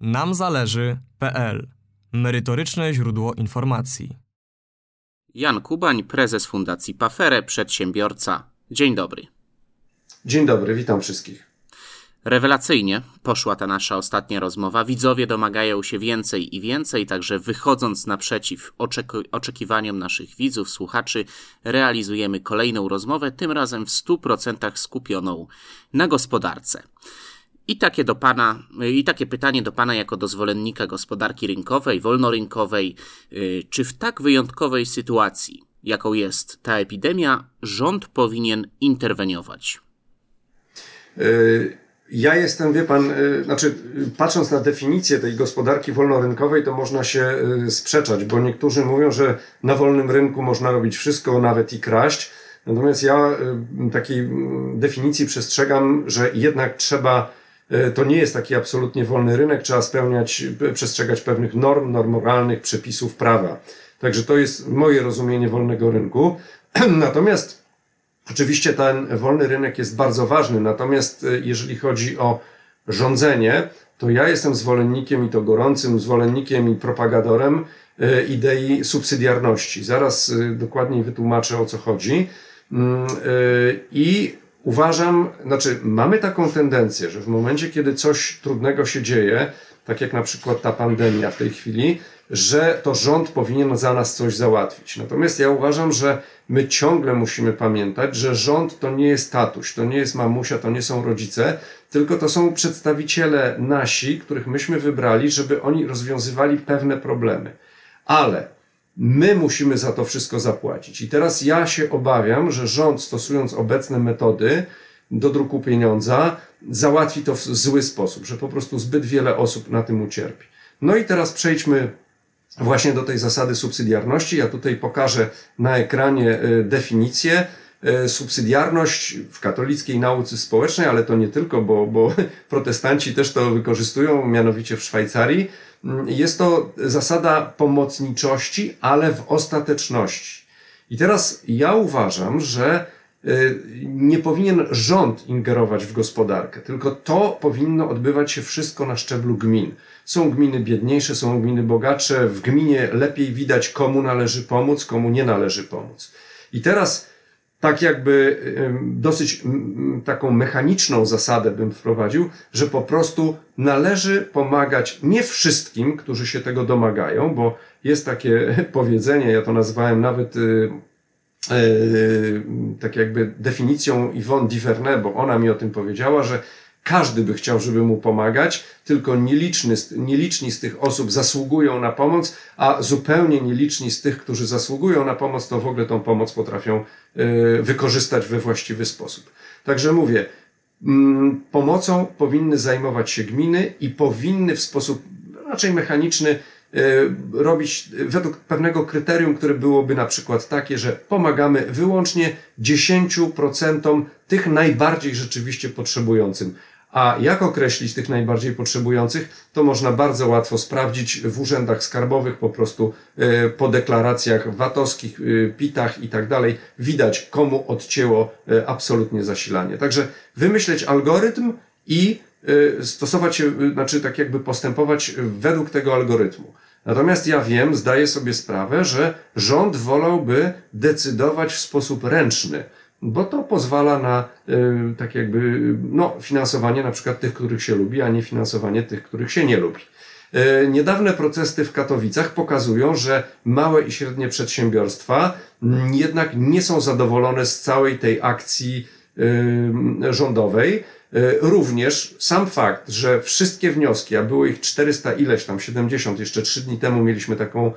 namzależy.pl Merytoryczne źródło informacji. Jan Kubań, prezes Fundacji Pafere, przedsiębiorca. Dzień dobry. Dzień dobry, witam wszystkich. Rewelacyjnie poszła ta nasza ostatnia rozmowa. Widzowie domagają się więcej i więcej, także wychodząc naprzeciw oczek- oczekiwaniom naszych widzów, słuchaczy, realizujemy kolejną rozmowę, tym razem w 100% skupioną na gospodarce. I takie, do pana, I takie pytanie do Pana jako do zwolennika gospodarki rynkowej, wolnorynkowej. Y, czy w tak wyjątkowej sytuacji, jaką jest ta epidemia, rząd powinien interweniować? Y, ja jestem, wie pan, y, znaczy patrząc na definicję tej gospodarki wolnorynkowej, to można się sprzeczać, bo niektórzy mówią, że na wolnym rynku można robić wszystko, nawet i kraść. Natomiast ja takiej definicji przestrzegam, że jednak trzeba to nie jest taki absolutnie wolny rynek, trzeba spełniać, przestrzegać pewnych norm, norm moralnych, przepisów prawa. Także to jest moje rozumienie wolnego rynku. Natomiast oczywiście ten wolny rynek jest bardzo ważny, natomiast e, jeżeli chodzi o rządzenie, to ja jestem zwolennikiem i to gorącym zwolennikiem i propagadorem e, idei subsydiarności. Zaraz dokładniej wytłumaczę o co chodzi. Mm, I uważam, znaczy mamy taką tendencję, że w momencie, kiedy coś trudnego się dzieje, tak jak na przykład ta pandemia w tej chwili, że to rząd powinien za nas coś załatwić. Natomiast ja uważam, że my ciągle musimy pamiętać, że rząd to nie jest tatuś, to nie jest mamusia, to nie są rodzice, tylko to są przedstawiciele nasi, których myśmy wybrali, żeby oni rozwiązywali pewne problemy. Ale My musimy za to wszystko zapłacić. I teraz ja się obawiam, że rząd, stosując obecne metody do druku pieniądza, załatwi to w zły sposób, że po prostu zbyt wiele osób na tym ucierpi. No i teraz przejdźmy właśnie do tej zasady subsydiarności. Ja tutaj pokażę na ekranie e, definicję. E, subsydiarność w katolickiej nauce społecznej, ale to nie tylko, bo, bo protestanci też to wykorzystują, mianowicie w Szwajcarii jest to zasada pomocniczości, ale w ostateczności. I teraz ja uważam, że y, nie powinien rząd ingerować w gospodarkę, tylko to powinno odbywać się wszystko na szczeblu gmin. Są gminy biedniejsze, są gminy bogatsze, w gminie lepiej widać, komu należy pomóc, komu nie należy pomóc. I teraz tak jakby dosyć taką mechaniczną zasadę bym wprowadził, że po prostu należy pomagać nie wszystkim, którzy się tego domagają, bo jest takie powiedzenie, ja to nazwałem nawet y, y, tak jakby definicją Yvonne Divernay, bo ona mi o tym powiedziała, że każdy by chciał, żeby mu pomagać, tylko nieliczny, nieliczni z tych osób zasługują na pomoc, a zupełnie nieliczni z tych, którzy zasługują na pomoc, to w ogóle tą pomoc potrafią y, wykorzystać we właściwy sposób. Także mówię, mm, pomocą powinny zajmować się gminy i powinny w sposób raczej mechaniczny y, robić według pewnego kryterium, które byłoby na przykład takie, że pomagamy wyłącznie 10% tych najbardziej rzeczywiście potrzebującym. A jak określić tych najbardziej potrzebujących, to można bardzo łatwo sprawdzić w urzędach skarbowych, po prostu e, po deklaracjach VAT-owskich, e, PIT-ach i tak dalej. Widać, komu odcięło e, absolutnie zasilanie. Także wymyśleć algorytm i stosować się, znaczy tak jakby postępować według tego algorytmu. Natomiast ja wiem, zdaję sobie sprawę, że rząd wolałby decydować w sposób ręczny bo to pozwala na y, tak jakby no, finansowanie na przykład tych, których się lubi, a nie finansowanie tych, których się nie lubi. Y, niedawne protesty w Katowicach pokazują, że małe i średnie przedsiębiorstwa jednak nie są zadowolone z całej tej akcji y, rządowej. Również sam fakt, że wszystkie wnioski, a było ich 400 ileś tam, 70, jeszcze 3 dni temu mieliśmy taką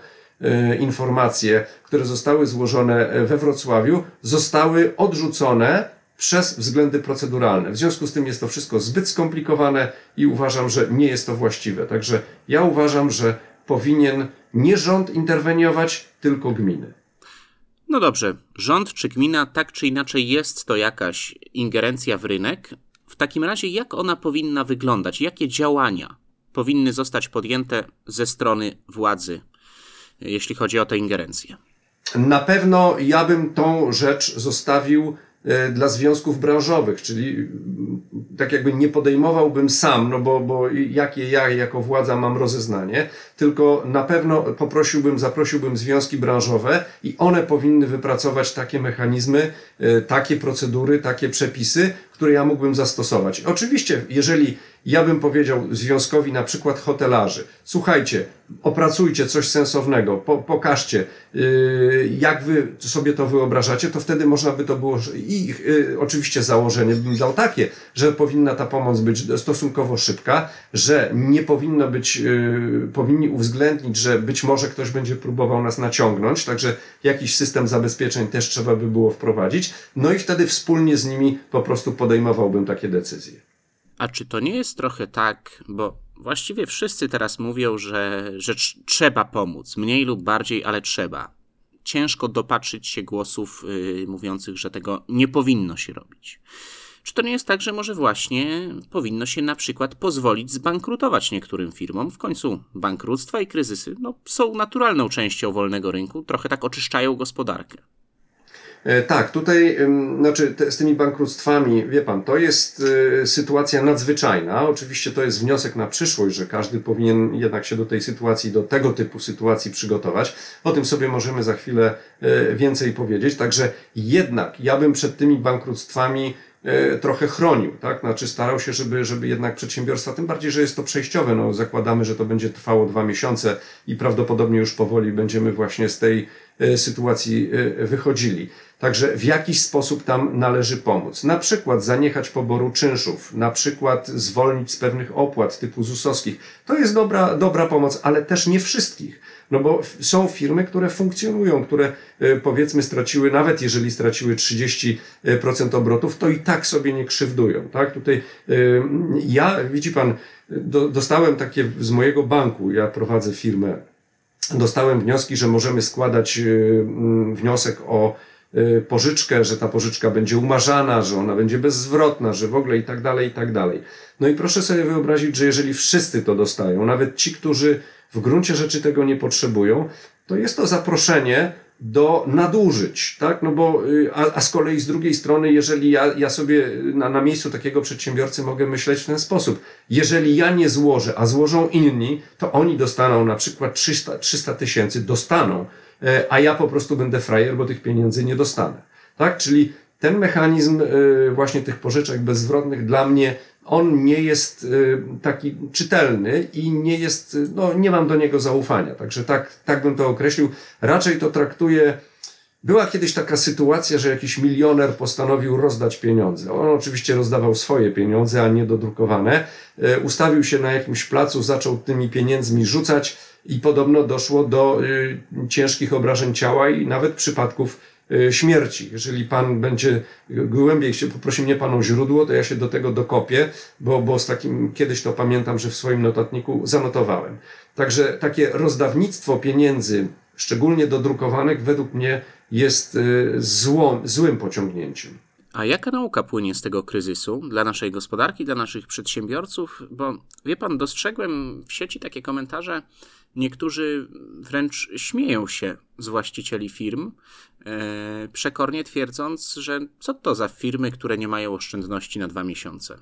informacje, które zostały złożone we Wrocławiu, zostały odrzucone przez względy proceduralne. W związku z tym jest to wszystko zbyt skomplikowane i uważam, że nie jest to właściwe. Także ja uważam, że powinien nie rząd interweniować, tylko gminy. No dobrze, rząd czy gmina, tak czy inaczej jest to jakaś ingerencja w rynek. W takim razie, jak ona powinna wyglądać? Jakie działania powinny zostać podjęte ze strony władzy jeśli chodzi o tę ingerencję? Na pewno ja bym tą rzecz zostawił e, dla związków branżowych, czyli tak jakby nie podejmowałbym sam, no bo, bo jakie ja jako władza mam rozeznanie, tylko na pewno poprosiłbym, zaprosiłbym związki branżowe i one powinny wypracować takie mechanizmy, e, takie procedury, takie przepisy, które ja mógłbym zastosować. Oczywiście, jeżeli ja bym powiedział związkowi na przykład hotelarzy, słuchajcie, opracujcie coś sensownego, po, pokażcie, yy, jak wy sobie to wyobrażacie, to wtedy można by to było, i yy, oczywiście założenie bym dał takie, że powinna ta pomoc być stosunkowo szybka, że nie powinno być, yy, powinni uwzględnić, że być może ktoś będzie próbował nas naciągnąć, także jakiś system zabezpieczeń też trzeba by było wprowadzić, no i wtedy wspólnie z nimi po prostu podejmowałbym takie decyzje. A czy to nie jest trochę tak, bo właściwie wszyscy teraz mówią, że, że trzeba pomóc, mniej lub bardziej, ale trzeba. Ciężko dopatrzyć się głosów yy, mówiących, że tego nie powinno się robić. Czy to nie jest tak, że może właśnie powinno się na przykład pozwolić zbankrutować niektórym firmom? W końcu bankructwa i kryzysy no, są naturalną częścią wolnego rynku, trochę tak oczyszczają gospodarkę. E, tak, tutaj znaczy te, z tymi bankructwami, wie pan, to jest y, sytuacja nadzwyczajna. Oczywiście to jest wniosek na przyszłość, że każdy powinien jednak się do tej sytuacji, do tego typu sytuacji przygotować. O tym sobie możemy za chwilę y, więcej powiedzieć. Także jednak ja bym przed tymi bankructwami trochę chronił, tak? Znaczy starał się, żeby, żeby jednak przedsiębiorstwa, tym bardziej, że jest to przejściowe, no zakładamy, że to będzie trwało dwa miesiące i prawdopodobnie już powoli będziemy właśnie z tej e, sytuacji e, wychodzili. Także w jakiś sposób tam należy pomóc. Na przykład zaniechać poboru czynszów, na przykład zwolnić z pewnych opłat typu ZUS-owskich. To jest dobra, dobra pomoc, ale też nie wszystkich. No bo są firmy, które funkcjonują, które e, powiedzmy straciły, nawet jeżeli straciły 30% obrotów, to i tak sobie nie krzywdują. Tak? Tutaj e, ja, widzi pan, dostałem takie z mojego banku, ja prowadzę firmę, dostałem wnioski, że możemy składać e, wniosek o pożyczkę, że ta pożyczka będzie umarzana, że ona będzie bezzwrotna, że w ogóle i tak dalej, i tak dalej. No i proszę sobie wyobrazić, że jeżeli wszyscy to dostają, nawet ci, którzy w gruncie rzeczy tego nie potrzebują, to jest to zaproszenie do nadużyć, tak? No bo, y, a, a z kolei z drugiej strony, jeżeli ja, ja sobie na, na miejscu takiego przedsiębiorcy mogę myśleć w ten sposób, jeżeli ja nie złożę, a złożą inni, to oni dostaną na przykład 300, 300 tysięcy, dostaną, e, a ja po prostu będę frajer, bo tych pieniędzy nie dostanę, tak? Czyli ten mechanizm y, właśnie tych pożyczek bezzwrotnych dla mnie on nie jest y, taki czytelny i nie jest, y, no nie mam do niego zaufania. Także tak, tak bym to określił. Raczej to traktuję. Była kiedyś taka sytuacja, że jakiś milioner postanowił rozdać pieniądze. On oczywiście rozdawał swoje pieniądze, a nie dodrukowane. Y, ustawił się na jakimś placu, zaczął tymi pieniędzmi rzucać i podobno doszło do ciężkich obrażeń ciała i nawet przypadków śmierci. Jeżeli Pan będzie głębiej się poprosi mnie Pan o źródło, to ja się do tego dokopię, bo, bo z takim kiedyś to pamiętam, że w swoim notatniku zanotowałem. Także takie rozdawnictwo pieniędzy, szczególnie dodrukowanych, według mnie jest y, złą, złym pociągnięciem. A jaka nauka płynie z tego kryzysu dla naszej gospodarki, dla naszych przedsiębiorców? Bo wie pan, dostrzegłem w sieci takie komentarze, niektórzy wręcz śmieją się z właścicieli firm, e, przekornie twierdząc, że co to za firmy, które nie mają oszczędności na dwa miesiące.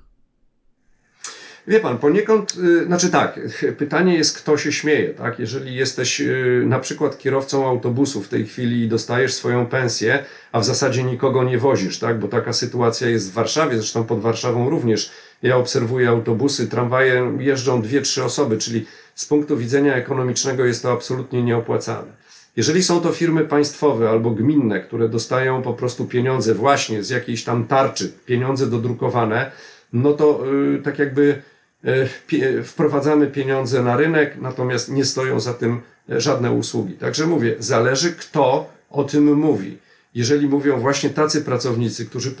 Wie pan, poniekąd, y, znaczy tak, pytanie jest, kto się śmieje, tak? Jeżeli jesteś y, na przykład kierowcą autobusu w tej chwili i dostajesz swoją pensję, a w zasadzie nikogo nie wozisz, tak? Bo taka sytuacja jest w Warszawie, zresztą pod Warszawą również. Ja obserwuję autobusy, tramwaje, jeżdżą dwie, trzy osoby, czyli z punktu widzenia ekonomicznego jest to absolutnie nieopłacalne. Jeżeli są to firmy państwowe albo gminne, które dostają po prostu pieniądze właśnie z jakiejś tam tarczy, pieniądze dodrukowane, no to yy, tak jakby E, wprowadzamy pieniądze na rynek, natomiast nie stoją za tym e, żadne usługi. Także mówię, zależy kto o tym mówi. Jeżeli mówią właśnie tacy pracownicy, którzy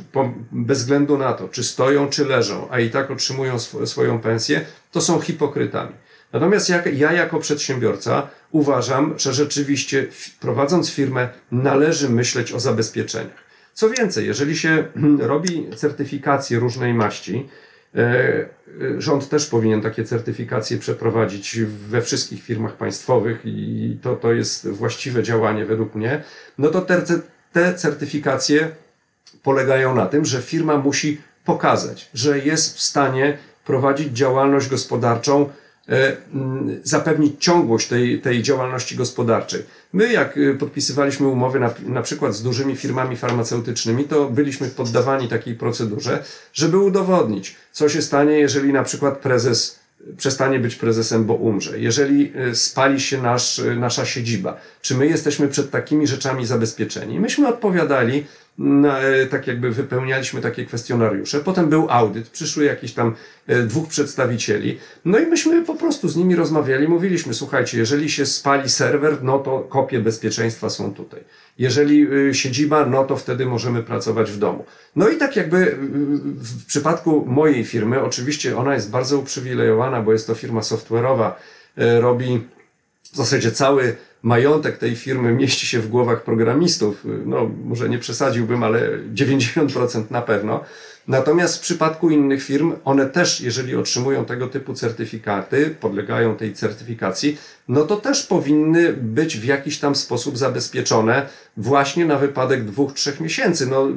bez względu na to, czy stoją, czy leżą, a i tak otrzymują sw swoją pensję, to są hipokrytami. Natomiast jak, ja jako przedsiębiorca uważam, że rzeczywiście prowadząc firmę należy myśleć o zabezpieczeniach. Co więcej, jeżeli się robi certyfikacje różnej maści, E, rząd też powinien takie certyfikacje przeprowadzić we wszystkich firmach państwowych i to, to jest właściwe działanie według mnie. No to te, te certyfikacje polegają na tym, że firma musi pokazać, że jest w stanie prowadzić działalność gospodarczą, e, zapewnić ciągłość tej, tej działalności gospodarczej. My, jak e, podpisywaliśmy umowy na, na przykład z dużymi firmami farmaceutycznymi, to byliśmy poddawani takiej procedurze, żeby udowodnić, co się stanie, jeżeli na przykład prezes przestanie być prezesem, bo umrze, jeżeli e, spali się nasz, nasza siedziba, czy my jesteśmy przed takimi rzeczami zabezpieczeni? Myśmy odpowiadali, E, tak jakby wypełnialiśmy takie kwestionariusze. Potem był audyt, przyszły jakieś tam e, dwóch przedstawicieli. No i myśmy po prostu z nimi rozmawiali, mówiliśmy, słuchajcie, jeżeli się spali serwer, no to kopie bezpieczeństwa są tutaj. Jeżeli e, siedziba, no to wtedy możemy pracować w domu. No i tak jakby w przypadku mojej firmy, oczywiście ona jest bardzo uprzywilejowana, bo jest to firma software'owa, robi w zasadzie cały majątek tej firmy mieści się w głowach programistów. No, może nie przesadziłbym, ale 90% na pewno. Natomiast w przypadku innych firm, one też, jeżeli otrzymują tego typu certyfikaty, podlegają tej certyfikacji, no to też powinny być w jakiś tam sposób zabezpieczone właśnie na wypadek dwóch, trzech miesięcy. No,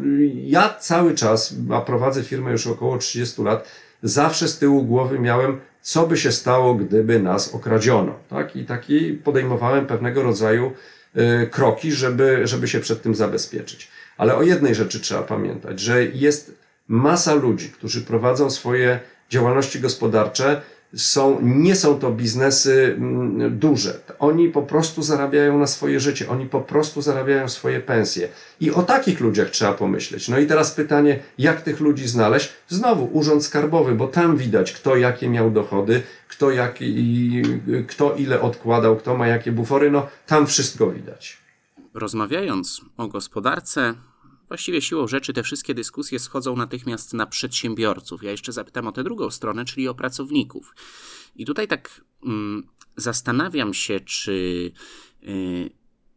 ja cały czas, a prowadzę firmę już około 30 lat, zawsze z tyłu głowy miałem co by się stało, gdyby nas okradziono. Tak? I taki podejmowałem pewnego rodzaju y, kroki, żeby, żeby się przed tym zabezpieczyć. Ale o jednej rzeczy trzeba pamiętać, że jest masa ludzi, którzy prowadzą swoje działalności gospodarcze są, nie są to biznesy mm, duże. Oni po prostu zarabiają na swoje życie, oni po prostu zarabiają swoje pensje. I o takich ludziach trzeba pomyśleć. No i teraz pytanie, jak tych ludzi znaleźć? Znowu Urząd Skarbowy, bo tam widać, kto jakie miał dochody, kto, jak, kto ile odkładał, kto ma jakie bufory, no tam wszystko widać. Rozmawiając o gospodarce, Właściwie siłą rzeczy te wszystkie dyskusje schodzą natychmiast na przedsiębiorców. Ja jeszcze zapytam o tę drugą stronę, czyli o pracowników. I tutaj tak mm, zastanawiam się, czy y,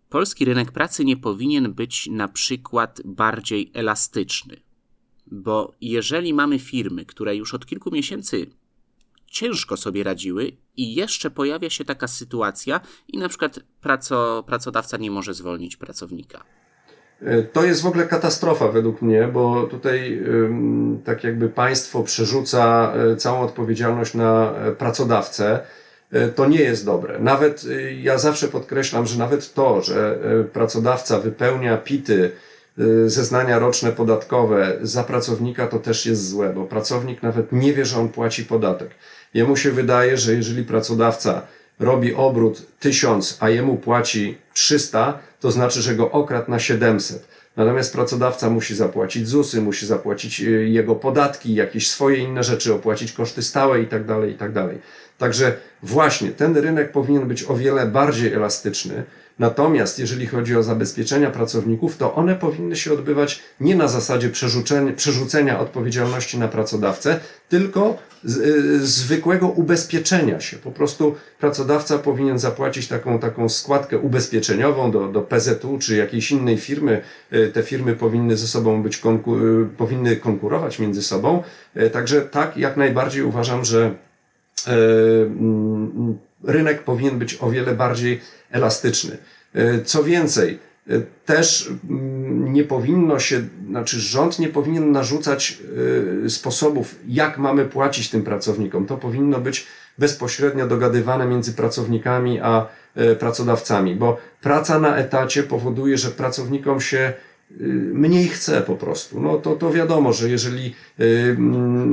polski rynek pracy nie powinien być na przykład bardziej elastyczny. Bo jeżeli mamy firmy, które już od kilku miesięcy ciężko sobie radziły i jeszcze pojawia się taka sytuacja i na przykład praco, pracodawca nie może zwolnić pracownika to jest w ogóle katastrofa według mnie, bo tutaj tak jakby państwo przerzuca e, całą odpowiedzialność na e, pracodawcę. To nie jest dobre. Nawet ja zawsze podkreślam, że nawet to, że pracodawca wypełnia pity, zeznania roczne podatkowe za pracownika, to też jest złe, bo pracownik nawet nie wie, że on płaci podatek. Jemu się wydaje, że jeżeli pracodawca robi obrót 1000, a jemu płaci 300, to znaczy, że go okradł na 700. Natomiast pracodawca musi zapłacić ZUSy, musi zapłacić y, jego podatki, jakieś swoje inne rzeczy, opłacić koszty stałe itd., tak itd. Tak Także właśnie ten rynek powinien być o wiele bardziej elastyczny. Natomiast jeżeli chodzi o zabezpieczenia pracowników, to one powinny się odbywać nie na zasadzie przerzucenia odpowiedzialności na pracodawcę, tylko z, y, zwykłego ubezpieczenia się. Po prostu pracodawca powinien zapłacić taką, taką składkę ubezpieczeniową do, do PZU czy jakiejś innej firmy. Y, te firmy powinny ze sobą być, konku, y, powinny konkurować między sobą. Także tak, jak najbardziej uważam, że mm, rynek powinien być o wiele bardziej elastyczny. Co więcej, też mm, nie powinno się, znaczy rząd nie powinien narzucać y, sposobów, jak mamy płacić tym pracownikom. To powinno być bezpośrednio dogadywane między pracownikami a pracodawcami, bo praca na etacie powoduje, że pracownikom się mniej chce po prostu. No to, to wiadomo, że jeżeli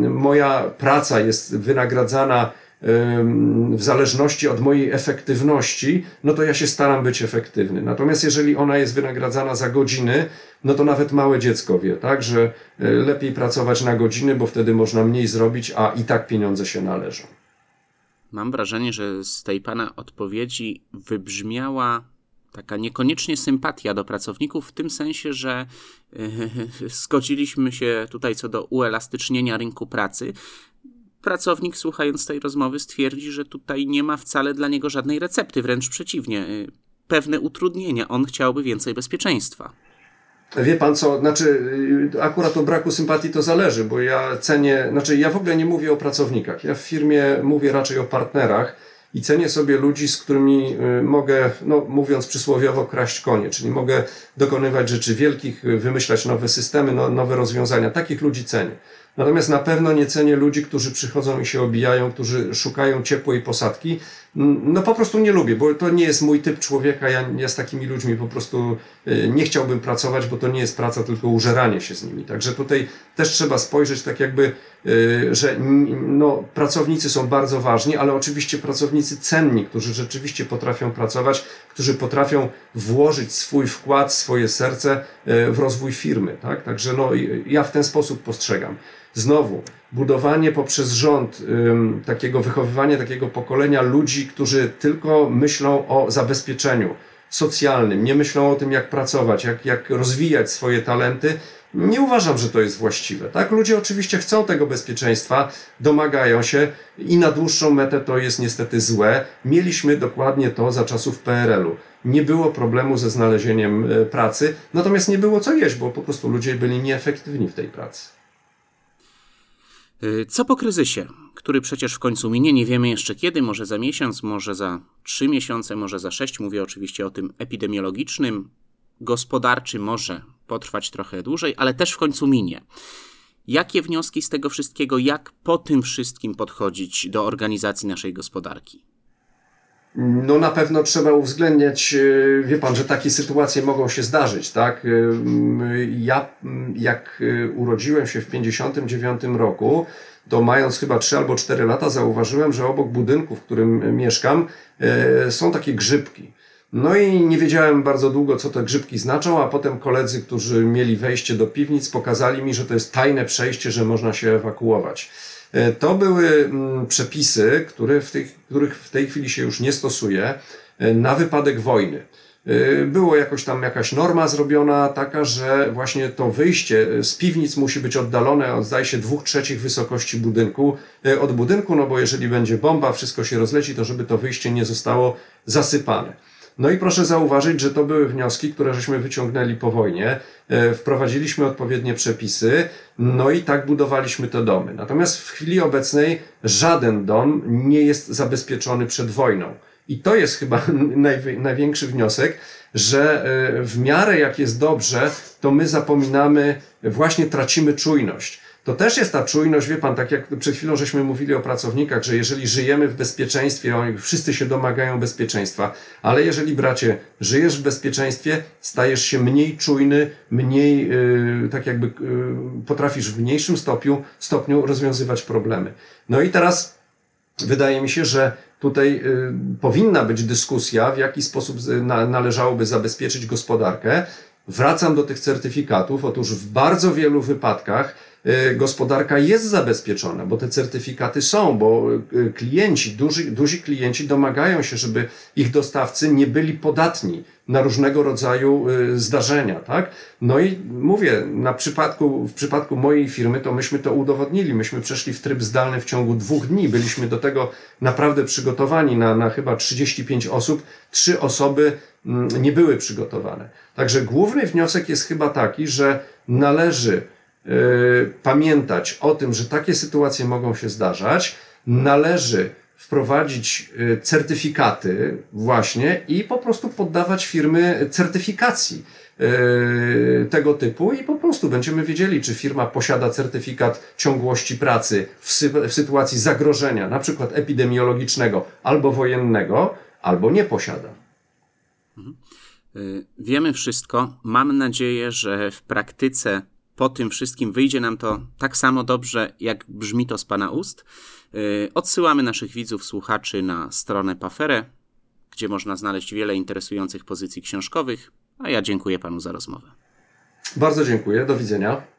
moja praca jest wynagradzana w zależności od mojej efektywności, no to ja się staram być efektywny. Natomiast jeżeli ona jest wynagradzana za godziny, no to nawet małe dziecko wie, tak, że e, lepiej pracować na godziny, bo wtedy można mniej zrobić, a i tak pieniądze się należą. Mam wrażenie, że z tej pana odpowiedzi wybrzmiała taka niekoniecznie sympatia do pracowników, w tym sensie, że yy, zgodziliśmy się tutaj co do uelastycznienia rynku pracy, pracownik słuchając tej rozmowy stwierdzi, że tutaj nie ma wcale dla niego żadnej recepty, wręcz przeciwnie, y, pewne utrudnienia. On chciałby więcej bezpieczeństwa. Wie pan co, znaczy y, akurat o braku sympatii to zależy, bo ja cenię, znaczy ja w ogóle nie mówię o pracownikach. Ja w firmie mówię raczej o partnerach i cenię sobie ludzi, z którymi y, mogę, no mówiąc przysłowiowo, kraść konie, czyli mogę dokonywać rzeczy wielkich, wymyślać nowe systemy, no, nowe rozwiązania. Takich ludzi cenię. Natomiast na pewno nie cenię ludzi, którzy przychodzą i się obijają, którzy szukają ciepłej posadki. No po prostu nie lubię, bo to nie jest mój typ człowieka. Ja, ja z takimi ludźmi po prostu y, nie chciałbym pracować, bo to nie jest praca, tylko użeranie się z nimi. Także tutaj też trzeba spojrzeć tak jakby, że no, pracownicy są bardzo ważni, ale oczywiście pracownicy cenni, którzy rzeczywiście potrafią pracować, którzy potrafią włożyć swój wkład, swoje serce y, w rozwój firmy. Tak? Także no, ja w ten sposób postrzegam. Znowu, budowanie poprzez rząd takiego wychowywanie takiego pokolenia ludzi, którzy tylko myślą o zabezpieczeniu socjalnym, nie myślą o tym, jak pracować, jak, jak rozwijać swoje talenty. Nie uważam, że to jest właściwe. Tak? Ludzie oczywiście chcą tego bezpieczeństwa, domagają się i na dłuższą metę to jest niestety złe. Mieliśmy dokładnie to za czasów PRL-u. Nie było problemu ze znalezieniem e, pracy, natomiast nie było co jeść, bo po prostu ludzie byli nieefektywni w tej pracy. Y, co po kryzysie, który przecież w końcu minie, nie wiemy jeszcze kiedy, może za miesiąc, może za trzy miesiące, może za sześć, mówię oczywiście o tym epidemiologicznym, gospodarczy może potrwać trochę dłużej, ale też w końcu minie. Jakie wnioski z tego wszystkiego, jak po tym wszystkim podchodzić do organizacji naszej gospodarki? No na pewno trzeba uwzględniać, e, wie pan, że takie sytuacje mogą się zdarzyć, tak? E, ja jak e, urodziłem się w 59 roku, to mając chyba 3 albo 4 lata zauważyłem, że obok budynku, w którym mieszkam, są takie grzybki. No i nie wiedziałem bardzo długo, co te grzybki znaczą, a potem koledzy, którzy mieli wejście do piwnic, pokazali mi, że to jest tajne przejście, że można się ewakuować. E, to były mm, przepisy, które w tej, których w tej chwili się już nie stosuje e, na wypadek wojny. E, było jakoś tam jakaś norma zrobiona taka, że właśnie to wyjście z piwnic musi być oddalone od zdaje się dwóch trzecich wysokości budynku, od budynku, no bo jeżeli będzie bomba, wszystko się rozleci, to żeby to wyjście nie zostało zasypane. No i proszę zauważyć, że to były wnioski, które żeśmy wyciągnęli po wojnie. E, wprowadziliśmy odpowiednie przepisy, no i tak budowaliśmy te domy. Natomiast w chwili obecnej żaden dom nie jest zabezpieczony przed wojną. I to jest chyba największy wniosek, że e, w miarę jak jest dobrze, to my zapominamy, właśnie tracimy czujność. To też jest ta czujność, wie pan, tak jak przed chwilą żeśmy mówili o pracownikach, że jeżeli żyjemy w bezpieczeństwie, oni wszyscy się domagają bezpieczeństwa, ale jeżeli bracie, żyjesz w bezpieczeństwie, stajesz się mniej czujny, mniej, yy, tak jakby yy, potrafisz w mniejszym stopniu, stopniu rozwiązywać problemy. No i teraz wydaje mi się, że tutaj y, powinna być dyskusja, w jaki sposób na, należałoby zabezpieczyć gospodarkę. Wracam do tych certyfikatów. Otóż w bardzo wielu wypadkach gospodarka jest zabezpieczona, bo te certyfikaty są, bo y, klienci, duży, duzi klienci domagają się, żeby ich dostawcy nie byli podatni na różnego rodzaju y, zdarzenia, tak? No i mówię, na przypadku, w przypadku mojej firmy to myśmy to udowodnili. Myśmy przeszli w tryb zdalny w ciągu dwóch dni. Byliśmy do tego naprawdę przygotowani na, na chyba 35 osób. Trzy osoby mm, nie były przygotowane. Także główny wniosek jest chyba taki, że należy Y, pamiętać o tym, że takie sytuacje mogą się zdarzać, należy wprowadzić y, certyfikaty właśnie i po prostu poddawać firmy certyfikacji y, tego typu i po prostu będziemy wiedzieli, czy firma posiada certyfikat ciągłości pracy w, sy w sytuacji zagrożenia, na przykład epidemiologicznego albo wojennego, albo nie posiada. Mhm. Wiemy wszystko. Mam nadzieję, że w praktyce po tym wszystkim wyjdzie nam to tak samo dobrze, jak brzmi to z Pana ust. Y, odsyłamy naszych widzów, słuchaczy na stronę Pafere, gdzie można znaleźć wiele interesujących pozycji książkowych, a ja dziękuję Panu za rozmowę. Bardzo dziękuję, do widzenia.